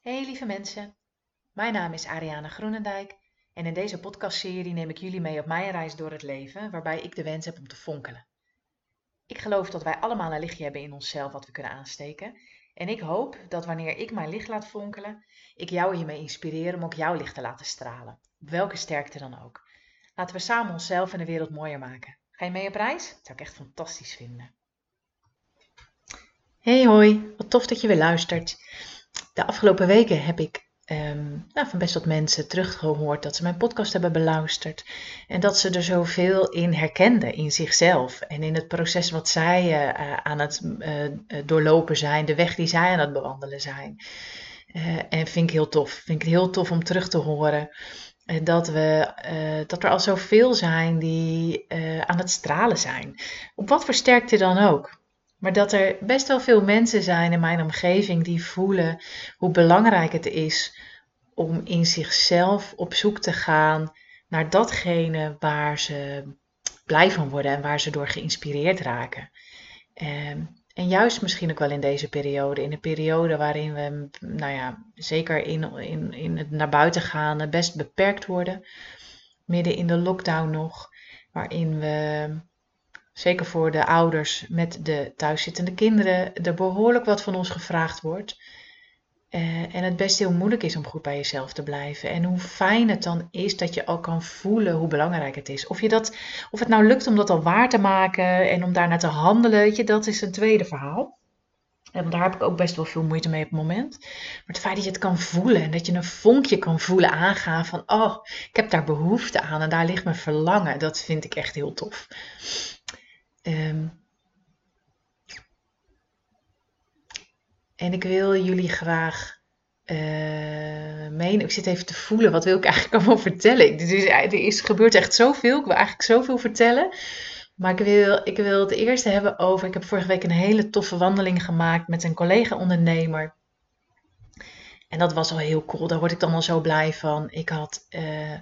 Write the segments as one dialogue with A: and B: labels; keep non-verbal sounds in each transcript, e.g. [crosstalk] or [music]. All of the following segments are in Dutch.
A: Hey lieve mensen, mijn naam is Ariane Groenendijk en in deze podcastserie neem ik jullie mee op mijn reis door het leven waarbij ik de wens heb om te fonkelen. Ik geloof dat wij allemaal een lichtje hebben in onszelf wat we kunnen aansteken en ik hoop dat wanneer ik mijn licht laat fonkelen, ik jou hiermee inspireer om ook jouw licht te laten stralen, op welke sterkte dan ook. Laten we samen onszelf en de wereld mooier maken. Ga je mee op reis? Dat zou ik echt fantastisch vinden. Hey hoi, wat tof dat je weer luistert. De afgelopen weken heb ik ehm, nou, van best wat mensen teruggehoord dat ze mijn podcast hebben beluisterd. En dat ze er zoveel in herkenden in zichzelf. En in het proces wat zij uh, aan het uh, doorlopen zijn, de weg die zij aan het bewandelen zijn. en vind ik heel tof. Vind ik het heel tof om terug te horen. Dat, we, dat er al zoveel zijn die aan het stralen zijn. Op wat versterkt je dan ook? Maar dat er best wel veel mensen zijn in mijn omgeving die voelen hoe belangrijk het is om in zichzelf op zoek te gaan naar datgene waar ze blij van worden en waar ze door geïnspireerd raken. Ehm, en juist misschien ook wel in deze periode, in een periode waarin we, nou ja, zeker in, in, in het naar buiten gaan, best beperkt worden. Midden in de lockdown nog, waarin we zeker voor de ouders met de thuiszittende kinderen, er behoorlijk wat van ons gevraagd wordt. Uh, en het best heel moeilijk is om goed bij jezelf te blijven. En hoe fijn het dan is dat je al kan voelen hoe belangrijk het is. Of, je dat, of het nou lukt om dat al waar te maken en om daarna te handelen, dat is een tweede verhaal. En daar heb ik ook best wel veel moeite mee op het moment. Maar het feit dat je het kan voelen en dat je een vonkje kan voelen aangaan van, oh, ik heb daar behoefte aan en daar ligt mijn verlangen, dat vind ik echt heel tof. Um, en ik wil jullie graag uh, meenemen. Ik zit even te voelen, wat wil ik eigenlijk allemaal vertellen? Er, is, er is, gebeurt echt zoveel. Ik wil eigenlijk zoveel vertellen. Maar ik wil, ik wil het eerste hebben over. Ik heb vorige week een hele toffe wandeling gemaakt met een collega-ondernemer. En dat was al heel cool. Daar word ik dan al zo blij van. Ik had uh,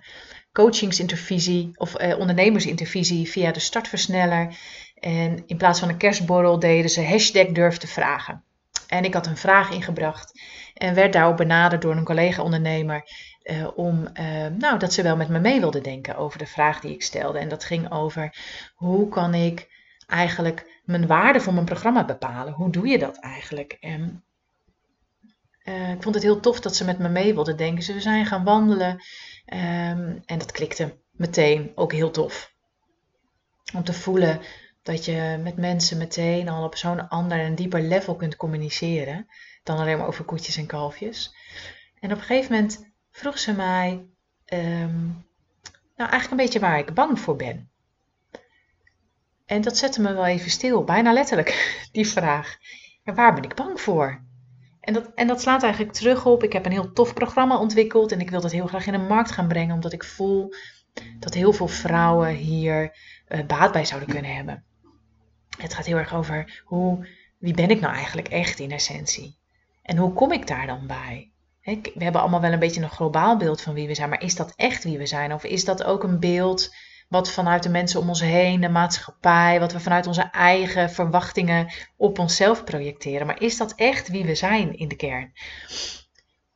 A: coachingsintervisie of uh, ondernemersintervisie via de startversneller. En in plaats van een kerstborrel deden ze hashtag durf te vragen. En ik had een vraag ingebracht en werd daarop benaderd door een collega-ondernemer uh, om, uh, nou, dat ze wel met me mee wilde denken over de vraag die ik stelde. En dat ging over hoe kan ik eigenlijk mijn waarde voor mijn programma bepalen? Hoe doe je dat eigenlijk? En uh, ik vond het heel tof dat ze met me mee wilde denken. Ze zijn gaan wandelen um, en dat klikte meteen ook heel tof. Om te voelen dat je met mensen meteen al op zo'n ander en dieper level kunt communiceren dan alleen maar over koetjes en kalfjes. En op een gegeven moment vroeg ze mij, um, nou eigenlijk een beetje waar ik bang voor ben. En dat zette me wel even stil, bijna letterlijk, [laughs] die vraag. En waar ben ik bang voor? En dat, en dat slaat eigenlijk terug op, ik heb een heel tof programma ontwikkeld en ik wil dat heel graag in de markt gaan brengen, omdat ik voel dat heel veel vrouwen hier uh, baat bij zouden kunnen hebben. Het gaat heel erg over hoe, wie ben ik nou eigenlijk echt in essentie? En hoe kom ik daar dan bij? We hebben allemaal wel een beetje een globaal beeld van wie we zijn, maar is dat echt wie we zijn? Of is dat ook een beeld wat vanuit de mensen om ons heen, de maatschappij, wat we vanuit onze eigen verwachtingen op onszelf projecteren? Maar is dat echt wie we zijn in de kern?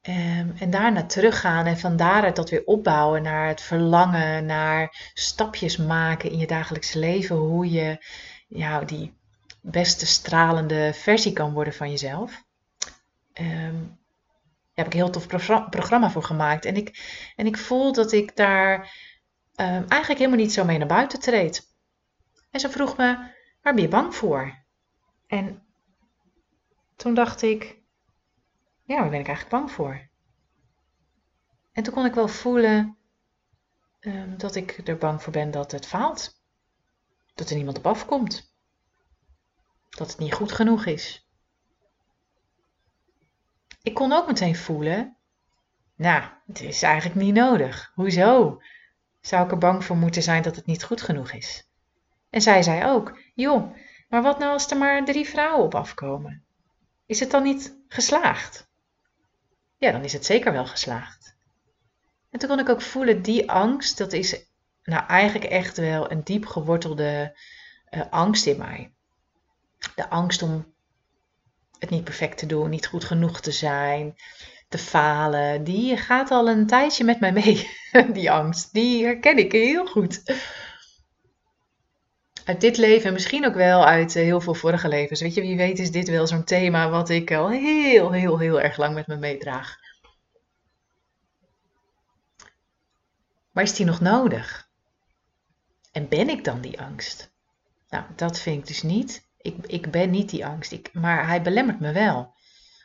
A: Um, en daarna teruggaan en van daaruit dat weer opbouwen naar het verlangen, naar stapjes maken in je dagelijkse leven, hoe je ja, die beste stralende versie kan worden van jezelf. Um, daar heb ik een heel tof programma voor gemaakt. En ik, en ik voel dat ik daar um, eigenlijk helemaal niet zo mee naar buiten treed. En ze vroeg me, waar ben je bang voor? En toen dacht ik, ja, waar ben ik eigenlijk bang voor? En toen kon ik wel voelen um, dat ik er bang voor ben dat het faalt dat er niemand op afkomt. Dat het niet goed genoeg is. Ik kon ook meteen voelen, nou, het is eigenlijk niet nodig. Hoezo? Zou ik er bang voor moeten zijn dat het niet goed genoeg is? En zij zei ook, joh, maar wat nou als er maar drie vrouwen op afkomen? Is het dan niet geslaagd? Ja, dan is het zeker wel geslaagd. En toen kon ik ook voelen, die angst, dat is nou eigenlijk echt wel een diep gewortelde uh, angst in mij. De angst om het niet perfect te doen, niet goed genoeg te zijn. te falen, die gaat al een tijdje met mij mee. [laughs] Die angst, die herken ik heel goed. Uit dit leven en misschien ook wel uit eh, heel veel vorige levens. Weet je, wie weet is dit wel zo'n thema wat ik al heel, heel, heel erg lang met me meedraag. Maar is die nog nodig? En ben ik dan die angst? Nou, dat vind ik dus niet. Ik, ik ben niet die angst, ik, maar hij belemmert me wel.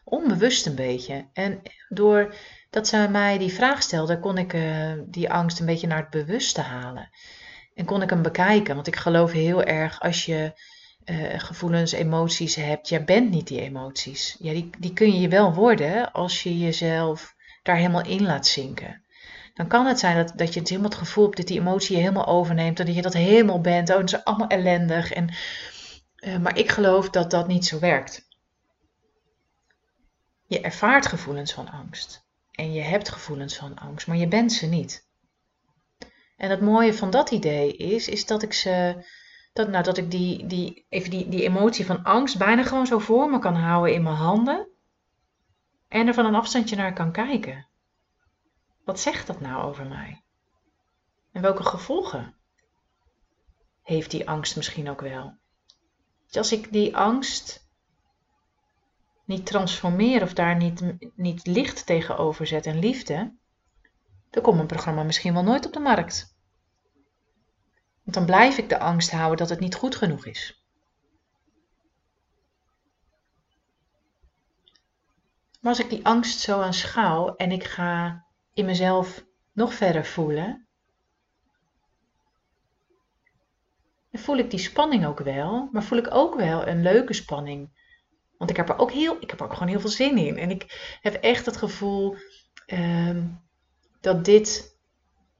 A: Onbewust een beetje. En doordat ze mij die vraag stelde, kon ik uh, die angst een beetje naar het bewuste halen. En kon ik hem bekijken, want ik geloof heel erg als je uh, gevoelens, emoties hebt, jij bent niet die emoties. Ja, die, die kun je wel worden als je jezelf daar helemaal in laat zinken dan kan het zijn dat, dat je het helemaal het gevoel hebt dat die emotie je helemaal overneemt. Dat je dat helemaal bent. Oh, dat is allemaal ellendig. En, uh, maar ik geloof dat dat niet zo werkt. Je ervaart gevoelens van angst. En je hebt gevoelens van angst, maar je bent ze niet. En het mooie van dat idee is, is dat ik ze. Dat, nou, dat ik die, die, even die, die emotie van angst bijna gewoon zo voor me kan houden in mijn handen. En er van een afstandje naar kan kijken. Wat zegt dat nou over mij? En welke gevolgen heeft die angst misschien ook wel? Als ik die angst niet transformeer of daar niet, niet licht tegenover zet en liefde, dan komt mijn programma misschien wel nooit op de markt. Want dan blijf ik de angst houden dat het niet goed genoeg is. Maar als ik die angst zo aanschouw en ik ga in mezelf nog verder voelen, dan voel ik die spanning ook wel, maar voel ik ook wel een leuke spanning. Want ik heb er ook, heel, ik heb er ook gewoon heel veel zin in. En ik heb echt het gevoel ehm, dat dit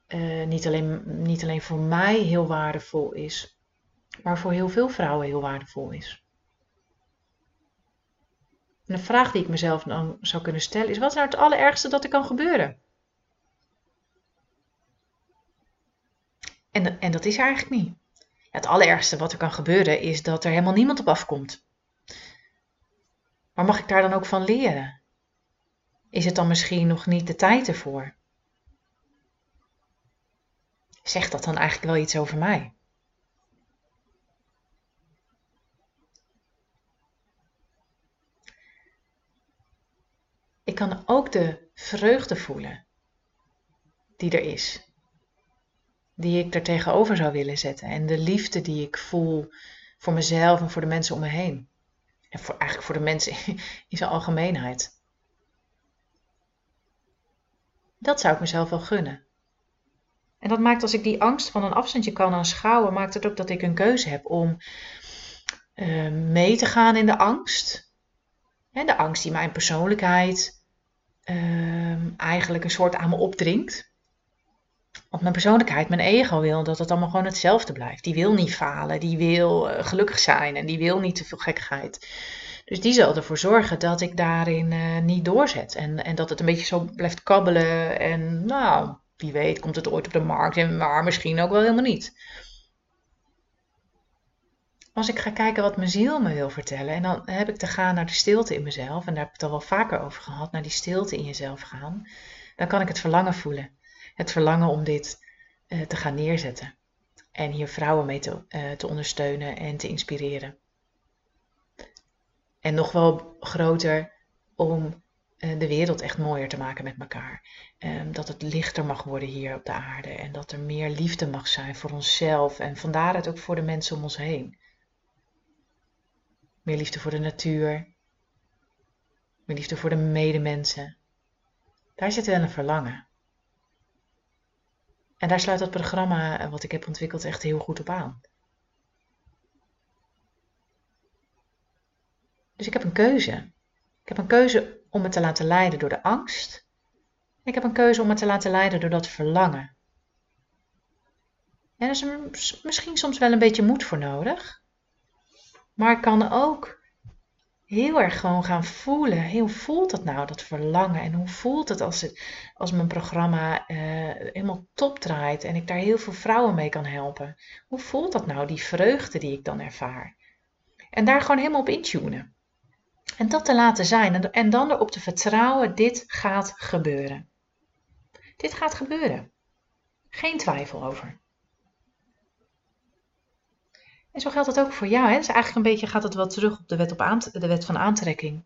A: uh, niet, alleen, niet alleen voor mij heel waardevol is, maar voor heel veel vrouwen heel waardevol is. En de vraag die ik mezelf dan zou kunnen stellen is: wat is nou het allerergste dat er kan gebeuren? En, en dat is eigenlijk niet. Het allerergste wat er kan gebeuren is dat er helemaal niemand op afkomt. Maar mag ik daar dan ook van leren? Is het dan misschien nog niet de tijd ervoor? Zegt dat dan eigenlijk wel iets over mij? Ik kan ook de vreugde voelen die er is die ik er tegenover zou willen zetten. En de liefde die ik voel voor mezelf en voor de mensen om me heen. En voor, eigenlijk voor de mensen [laughs] in zijn algemeenheid. Dat zou ik mezelf wel gunnen. En dat maakt als ik die angst van een afstandje kan aanschouwen, maakt het ook dat ik een keuze heb om uh, mee te gaan in de angst. En de angst die mijn persoonlijkheid uh, eigenlijk een soort aan me opdringt. Want mijn persoonlijkheid, mijn ego wil dat het allemaal gewoon hetzelfde blijft. Die wil niet falen, die wil uh, gelukkig zijn en die wil niet te veel gekkigheid. Dus die zal ervoor zorgen dat ik daarin uh, niet doorzet. En, en dat het een beetje zo blijft kabbelen. En nou, wie weet komt het ooit op de markt. En, maar misschien ook wel helemaal niet. Als ik ga kijken wat mijn ziel me wil vertellen. En dan heb ik te gaan naar de stilte in mezelf. En daar heb ik het al wel vaker over gehad. Naar die stilte in jezelf gaan. Dan kan ik het verlangen voelen het verlangen om dit uh, te gaan neerzetten. En hier vrouwen mee te, uh, te ondersteunen en te inspireren. En nog wel groter om uh, de wereld echt mooier te maken met elkaar. Um, dat het lichter mag worden hier op de aarde. En dat er meer liefde mag zijn voor onszelf. En vandaar het ook voor de mensen om ons heen. Meer liefde voor de natuur. Meer liefde voor de medemensen. Daar zit wel een verlangen. En daar sluit dat programma eh, wat ik heb ontwikkeld echt heel goed op aan. Dus ik heb een keuze. Ik heb een keuze om me te laten leiden door de angst. Ik heb een keuze om me te laten leiden door dat verlangen. En er is misschien soms wel een beetje moed voor nodig. Maar ik kan ook heel erg gewoon gaan voelen. Hoe voelt dat nou, dat verlangen? En hoe voelt het als, het, als mijn programma uh, helemaal top draait en ik daar heel veel vrouwen mee kan helpen? Hoe voelt dat nou, die vreugde die ik dan ervaar? En daar gewoon helemaal op intunen. En dat te laten zijn en dan erop te vertrouwen, dit gaat gebeuren. Dit gaat gebeuren. Geen twijfel over. En zo geldt het ook voor jou. Hè? Dus eigenlijk een beetje gaat het wel terug op de wet, op de wet van aantrekking.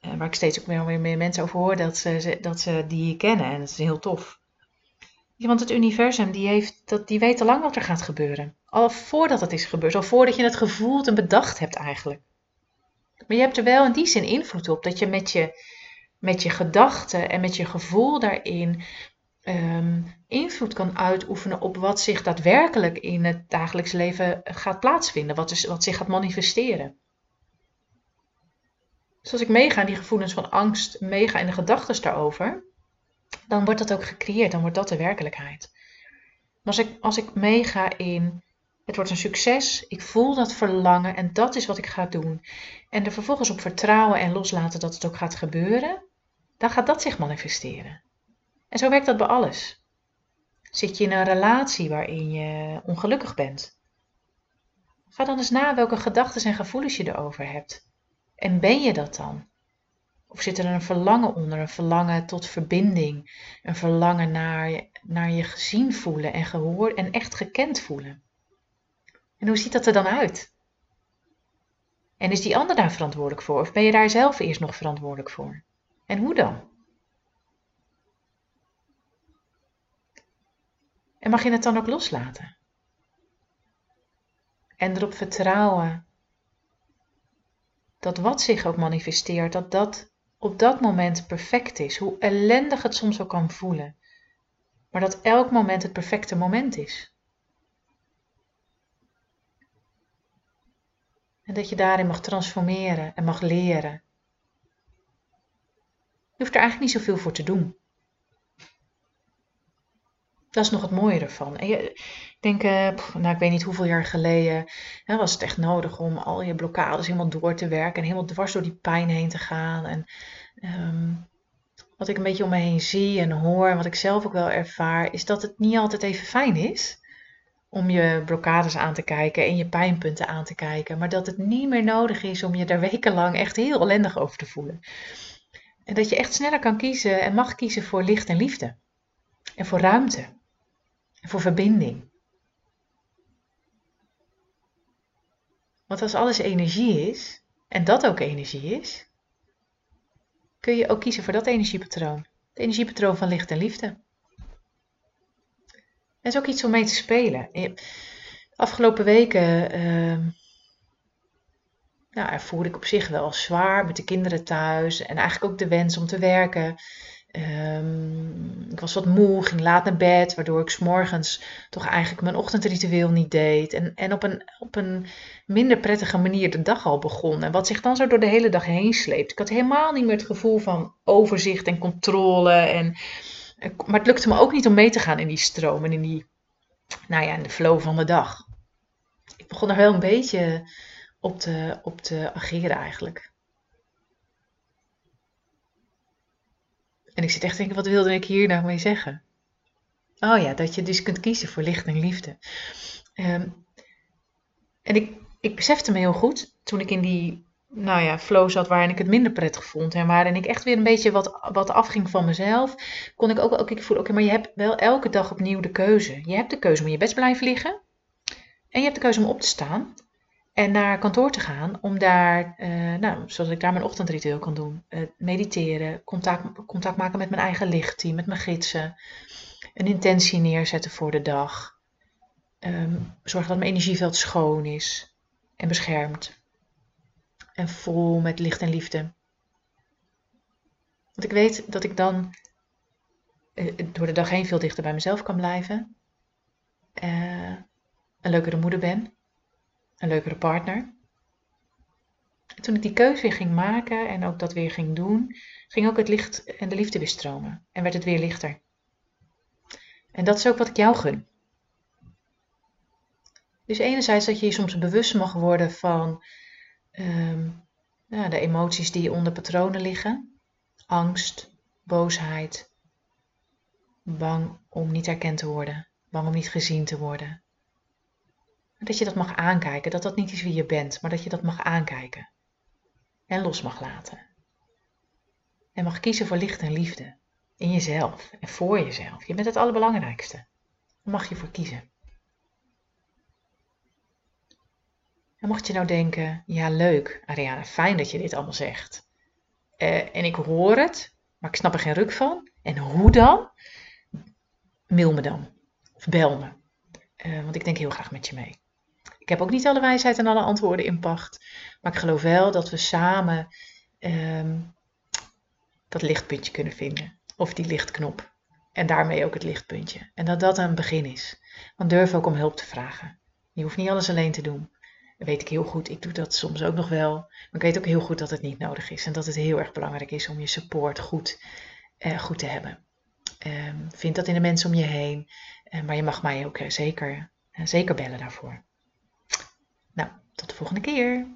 A: Uh, waar ik steeds ook meer, meer mensen over hoor dat ze, dat ze die kennen. En dat is heel tof. want het universum die, heeft, dat, die weet al lang wat er gaat gebeuren. Al voordat het is gebeurd. Al voordat je het gevoeld en bedacht hebt eigenlijk. Maar je hebt er wel in die zin invloed op. Dat je met je, met je gedachten en met je gevoel daarin um, invloed kan uitoefenen op wat zich daadwerkelijk in het dagelijks leven gaat plaatsvinden, wat, is, wat zich gaat manifesteren. Dus als ik meega in die gevoelens van angst, meega in de gedachten daarover, dan wordt dat ook gecreëerd, dan wordt dat de werkelijkheid. Maar als ik, als ik meega in het wordt een succes, ik voel dat verlangen en dat is wat ik ga doen, en er vervolgens op vertrouwen en loslaten dat het ook gaat gebeuren, dan gaat dat zich manifesteren. En zo werkt dat bij alles. Zit je in een relatie waarin je ongelukkig bent? Ga dan eens na welke gedachten en gevoelens je erover hebt. En ben je dat dan? Of zit er een verlangen onder, een verlangen tot verbinding, een verlangen naar, naar je gezien voelen en gehoord en echt gekend voelen? En hoe ziet dat er dan uit? En is die ander daar verantwoordelijk voor? Of ben je daar zelf eerst nog verantwoordelijk voor? En hoe dan? En mag je het dan ook loslaten? En erop vertrouwen dat wat zich ook manifesteert, dat dat op dat moment perfect is. Hoe ellendig het soms ook kan voelen. Maar dat elk moment het perfecte moment is. En dat je daarin mag transformeren en mag leren. Je hoeft er eigenlijk niet zoveel voor te doen. Dat is nog het mooie ervan. En je, ik denk, uh, nou, ik weet niet hoeveel jaar geleden hè, was het echt nodig om al je blokkades helemaal door te werken en helemaal dwars door die pijn heen te gaan. En ehm, wat ik een beetje om me heen zie en hoor, en wat ik zelf ook wel ervaar, is dat het niet altijd even fijn is om je blokkades aan te kijken en je pijnpunten aan te kijken, maar dat het niet meer nodig is om je daar wekenlang echt heel ellendig over te voelen. En dat je echt sneller kan kiezen en mag kiezen voor licht en liefde. En voor ruimte voor verbinding. Want als alles energie is, en dat ook energie is, kun je ook kiezen voor dat energiepatroon. Het energiepatroon van licht en liefde. Dat is ook iets om mee te spelen. Afgelopen weken uh, nou, ik op zich wel zwaar met de kinderen thuis en eigenlijk ook de wens om te werken. Um, ik was wat moe, ging laat naar bed, waardoor ik s'morgens toch eigenlijk mijn ochtendritueel niet deed. En, en op, een, op een minder prettige manier de dag al begon. En wat zich dan zo door de hele dag heen sleept. Ik had helemaal niet meer het gevoel van overzicht en controle. En, maar het lukte me ook niet om mee te gaan in die stroom en in die, nou ja, in de flow van de dag. Ik begon er wel een beetje op te, op te ageren eigenlijk. En ik zit echt te denken, wat wilde ik hier nou mee zeggen? Oh ja, dat je dus kunt kiezen voor licht en liefde. Ehm, en ik, ik besefte me heel goed toen ik in die nou ja, flow zat waarin ik het minder prettig vond. En waarin ik echt weer een beetje wat, wat afging van mezelf. Kon ik ook, ook ik voel, oké, maar je hebt wel elke dag opnieuw de keuze. Je hebt de keuze om in je bed te blijven liggen. En je hebt de keuze om op te staan. En naar kantoor te gaan om daar, uh, nou, zodat ik daar mijn ochtendritueel kan doen. Uh, mediteren, contact, contact maken met mijn eigen lichtteam, met mijn gidsen. Een intentie neerzetten voor de dag. Um, zorgen dat mijn energieveld schoon is en beschermd. En vol met licht en liefde. Want ik weet dat ik dan uh, door de dag heen veel dichter bij mezelf kan blijven. een leukere moeder ben een leukere partner. toen ik die keuze weer ging maken en ook dat weer ging doen, ging ook het licht en de liefde weer stromen en werd het weer lichter. En dat is ook wat ik jou gun. Dus enerzijds dat je je soms bewust mag worden van ja, de emoties die onder patronen liggen. Angst, boosheid, bang om niet erkend te worden, bang om niet gezien te worden, dat je dat mag aankijken. Dat dat niet is wie je bent, maar dat je dat mag aankijken. en los mag laten. En mag kiezen voor licht en liefde in jezelf en voor jezelf. Je bent het allerbelangrijkste. Daar mag je voor kiezen. En mocht je nou denken, ja leuk Ariana, fijn dat je dit allemaal zegt. Uh, en ik hoor het, maar ik snap er geen ruk van. En hoe dan? Mail me dan. Of bel me. Uh, want ik denk heel graag met je mee. Ik heb ook niet alle wijsheid en alle antwoorden in pacht. Maar ik geloof wel dat we samen um, dat lichtpuntje kunnen vinden. Of die lichtknop. En daarmee ook het lichtpuntje. En dat dat een begin is. Want durf ook om hulp te vragen. Je hoeft niet alles alleen te doen. Dat weet ik heel goed. Ik doe dat soms ook nog wel. Maar ik weet ook heel goed dat het niet nodig is. En dat het heel erg belangrijk is om je support goed, uh, goed te hebben. Um, vind dat in de mensen om je heen. Uh, maar je mag mij ook uh, zeker, zeker bellen daarvoor. Nou, tot de volgende keer.